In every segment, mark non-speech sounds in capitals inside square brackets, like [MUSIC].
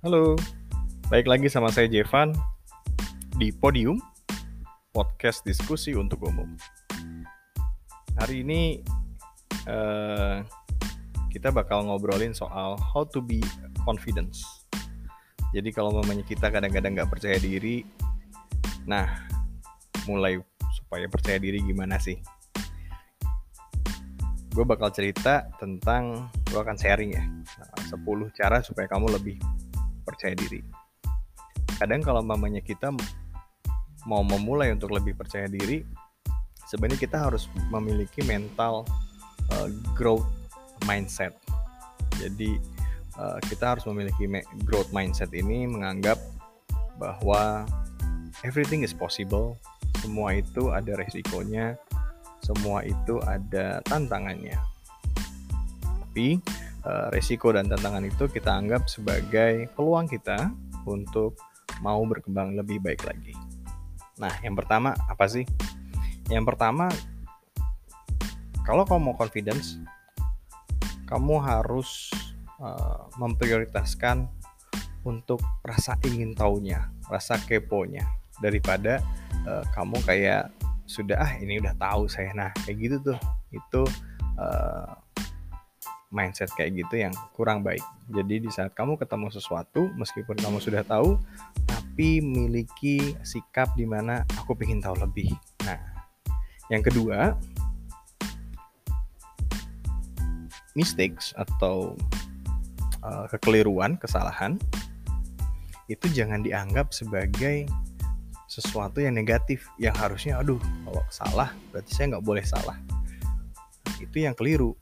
Halo, baik lagi sama saya Jevan di Podium Podcast Diskusi untuk Umum. Hari ini uh, kita bakal ngobrolin soal how to be confidence. Jadi kalau mamanya kita kadang-kadang nggak percaya diri, nah mulai supaya percaya diri gimana sih? Gue bakal cerita tentang, gue akan sharing ya, 10 cara supaya kamu lebih percaya diri. Kadang kalau mamanya kita mau memulai untuk lebih percaya diri, sebenarnya kita harus memiliki mental uh, growth mindset. Jadi uh, kita harus memiliki growth mindset ini menganggap bahwa everything is possible, semua itu ada resikonya, semua itu ada tantangannya. Tapi resiko dan tantangan itu kita anggap sebagai peluang kita untuk mau berkembang lebih baik lagi. Nah, yang pertama apa sih? Yang pertama, kalau kamu mau confidence, kamu harus uh, memprioritaskan untuk rasa ingin taunya, rasa keponya daripada uh, kamu kayak sudah ah ini udah tahu saya. Nah, kayak gitu tuh. Itu uh, mindset kayak gitu yang kurang baik. Jadi di saat kamu ketemu sesuatu, meskipun kamu sudah tahu, tapi memiliki sikap di mana aku ingin tahu lebih. Nah, yang kedua, mistakes atau uh, kekeliruan, kesalahan itu jangan dianggap sebagai sesuatu yang negatif yang harusnya aduh kalau salah berarti saya nggak boleh salah itu yang keliru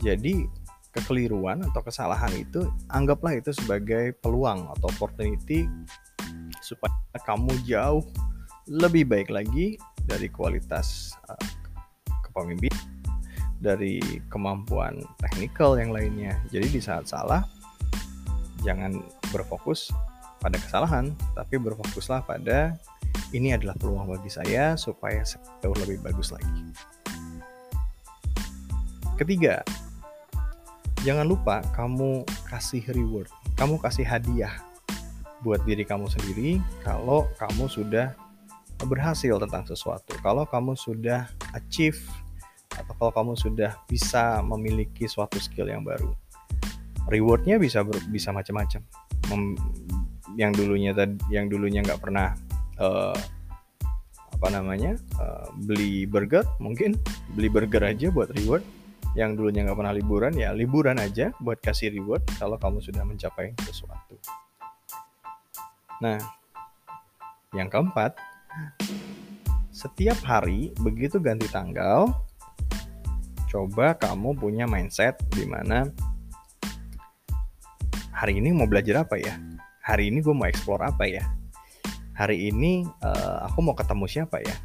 jadi kekeliruan atau kesalahan itu anggaplah itu sebagai peluang atau opportunity supaya kamu jauh lebih baik lagi dari kualitas uh, kepemimpinan dari kemampuan teknikal yang lainnya. Jadi di saat salah jangan berfokus pada kesalahan, tapi berfokuslah pada ini adalah peluang bagi saya supaya jauh lebih bagus lagi. Ketiga, jangan lupa kamu kasih reward, kamu kasih hadiah buat diri kamu sendiri kalau kamu sudah berhasil tentang sesuatu, kalau kamu sudah achieve atau kalau kamu sudah bisa memiliki suatu skill yang baru. Rewardnya bisa ber, bisa macam-macam. Yang dulunya tadi, yang dulunya nggak pernah uh, apa namanya uh, beli burger, mungkin beli burger aja buat reward yang dulunya nggak pernah liburan ya liburan aja buat kasih reward kalau kamu sudah mencapai sesuatu. Nah, yang keempat, setiap hari begitu ganti tanggal, coba kamu punya mindset di mana hari ini mau belajar apa ya? Hari ini gue mau explore apa ya? Hari ini uh, aku mau ketemu siapa ya?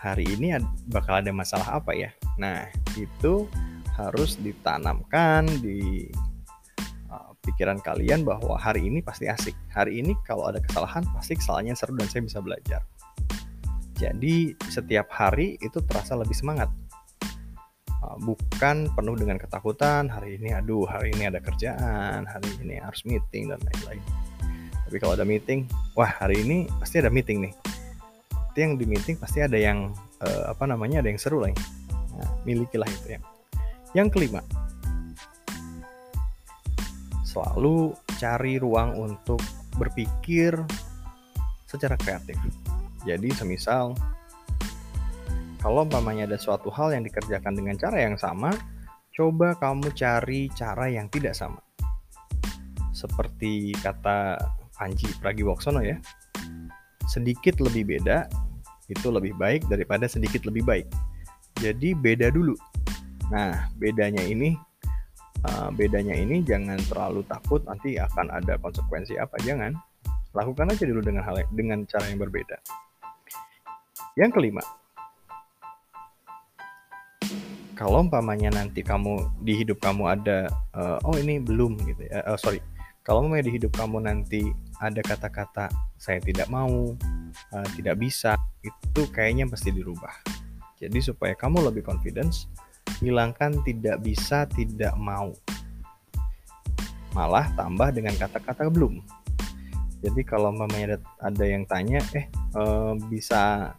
Hari ini bakal ada masalah apa ya? Nah, itu harus ditanamkan di uh, pikiran kalian bahwa hari ini pasti asik. Hari ini kalau ada kesalahan pasti kesalahannya seru dan saya bisa belajar. Jadi setiap hari itu terasa lebih semangat. Uh, bukan penuh dengan ketakutan, hari ini aduh, hari ini ada kerjaan, hari ini harus meeting dan lain-lain. Tapi kalau ada meeting, wah hari ini pasti ada meeting nih. Itu yang di meeting pasti ada yang uh, apa namanya, ada yang seru lah. Nah, milikilah itu ya. Yang kelima, selalu cari ruang untuk berpikir secara kreatif. Jadi semisal kalau umpamanya ada suatu hal yang dikerjakan dengan cara yang sama, coba kamu cari cara yang tidak sama. Seperti kata Panji Pragiwaksono ya, sedikit lebih beda itu lebih baik daripada sedikit lebih baik. Jadi beda dulu. Nah, bedanya ini uh, bedanya ini jangan terlalu takut nanti akan ada konsekuensi apa jangan. Lakukan aja dulu dengan hal dengan cara yang berbeda. Yang kelima, kalau umpamanya nanti kamu di hidup kamu ada uh, oh ini belum gitu ya uh, sorry kalau umpamanya di hidup kamu nanti ada kata-kata saya tidak mau uh, tidak bisa itu kayaknya pasti dirubah jadi supaya kamu lebih confidence, hilangkan tidak bisa, tidak mau. malah tambah dengan kata-kata belum. Jadi kalau mamanya ada, yang tanya eh uh, bisa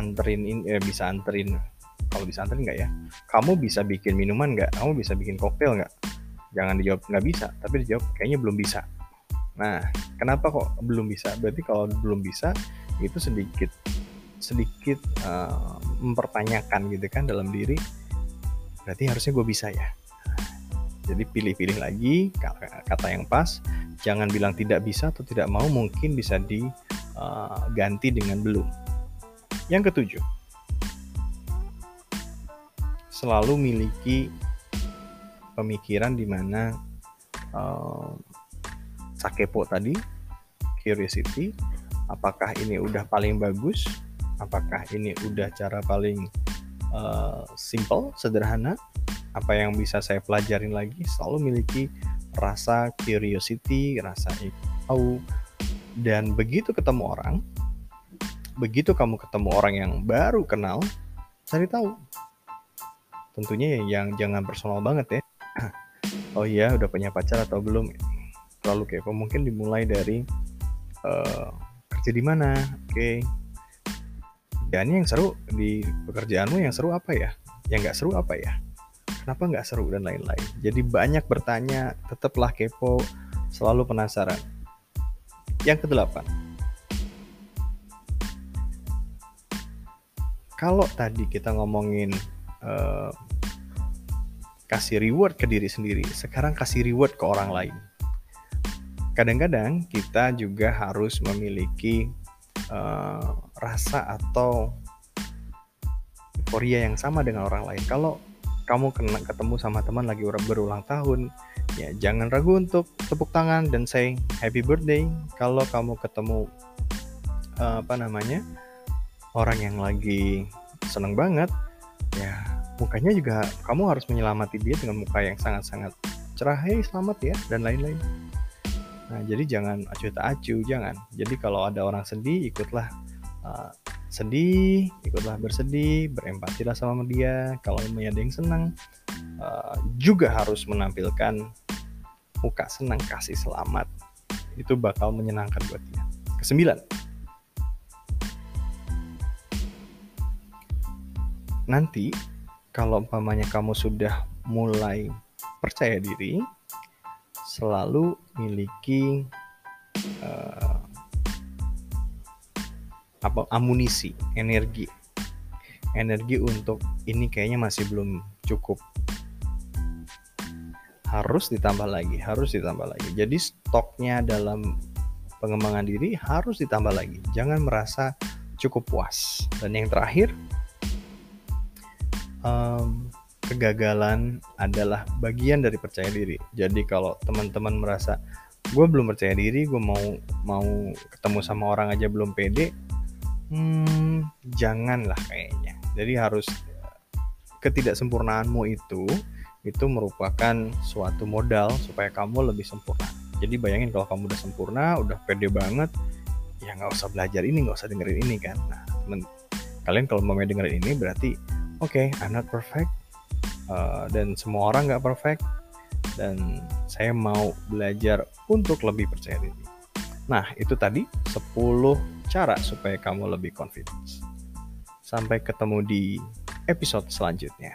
anterin ini eh, bisa anterin kalau bisa anterin nggak ya? Kamu bisa bikin minuman nggak? Kamu bisa bikin koktail nggak? Jangan dijawab nggak bisa tapi dijawab kayaknya belum bisa. Nah kenapa kok belum bisa? Berarti kalau belum bisa itu sedikit sedikit uh, mempertanyakan gitu kan dalam diri berarti harusnya gue bisa ya? Jadi pilih-pilih lagi kata yang pas jangan bilang tidak bisa atau tidak mau mungkin bisa diganti uh, dengan belum. Yang ketujuh selalu miliki pemikiran di mana uh, sakepo tadi curiosity apakah ini udah paling bagus apakah ini udah cara paling uh, simple sederhana? Apa yang bisa saya pelajarin lagi? Selalu miliki rasa curiosity rasa tahu dan begitu ketemu orang begitu kamu ketemu orang yang baru kenal cari tahu. Tentunya yang jangan personal banget ya. [CLEARS THROAT] Oh iya udah punya pacar atau belum? Terlalu kepo. Mungkin dimulai dari uh, kerja di mana? Oke. okay. Kerjaannya yang seru di pekerjaanmu yang seru apa ya? Yang nggak seru apa ya? Kenapa nggak seru dan lain-lain. Jadi banyak bertanya tetaplah kepo selalu penasaran. Yang kedelapan. Kalau tadi kita ngomongin uh, kasih reward ke diri sendiri, sekarang kasih reward ke orang lain. Kadang-kadang kita juga harus memiliki uh, rasa atau euforia yang sama dengan orang lain. Kalau kamu kena ketemu sama teman lagi berulang tahun, ya jangan ragu untuk tepuk tangan dan say happy birthday. Kalau kamu ketemu uh, apa namanya orang yang lagi seneng banget, ya mukanya juga kamu harus menyelamati dia dengan muka yang sangat-sangat cerah hei selamat ya dan lain-lain nah jadi jangan acuh tak acuh jangan jadi kalau ada orang sedih ikutlah uh, sedih ikutlah bersedih berempatilah sama dia. Kalau ada yang senang uh, juga harus menampilkan muka senang kasih selamat. Itu bakal menyenangkan buat dia. Kesembilan. Nanti kalau umpamanya kamu sudah mulai percaya diri, selalu miliki apa amunisi, energi, energi untuk ini kayaknya masih belum cukup. Harus ditambah lagi, harus ditambah lagi. Jadi stoknya dalam pengembangan diri harus ditambah lagi. Jangan merasa cukup puas. Dan yang terakhir, um, kegagalan adalah bagian dari percaya diri. Jadi kalau teman-teman merasa gue belum percaya diri, gue mau mau ketemu sama orang aja belum pede, hmm, janganlah kayaknya. Jadi harus ketidaksempurnaanmu itu itu merupakan suatu modal supaya kamu lebih sempurna. Jadi bayangin kalau kamu udah sempurna, udah pede banget, ya nggak usah belajar ini, nggak usah dengerin ini kan. Nah, temen, kalian kalau mau dengerin ini berarti oke okay, I'm not perfect uh, dan semua orang nggak perfect dan saya mau belajar untuk lebih percaya diri. Nah, itu tadi 10 cara supaya kamu lebih confidence. Sampai ketemu di episode selanjutnya.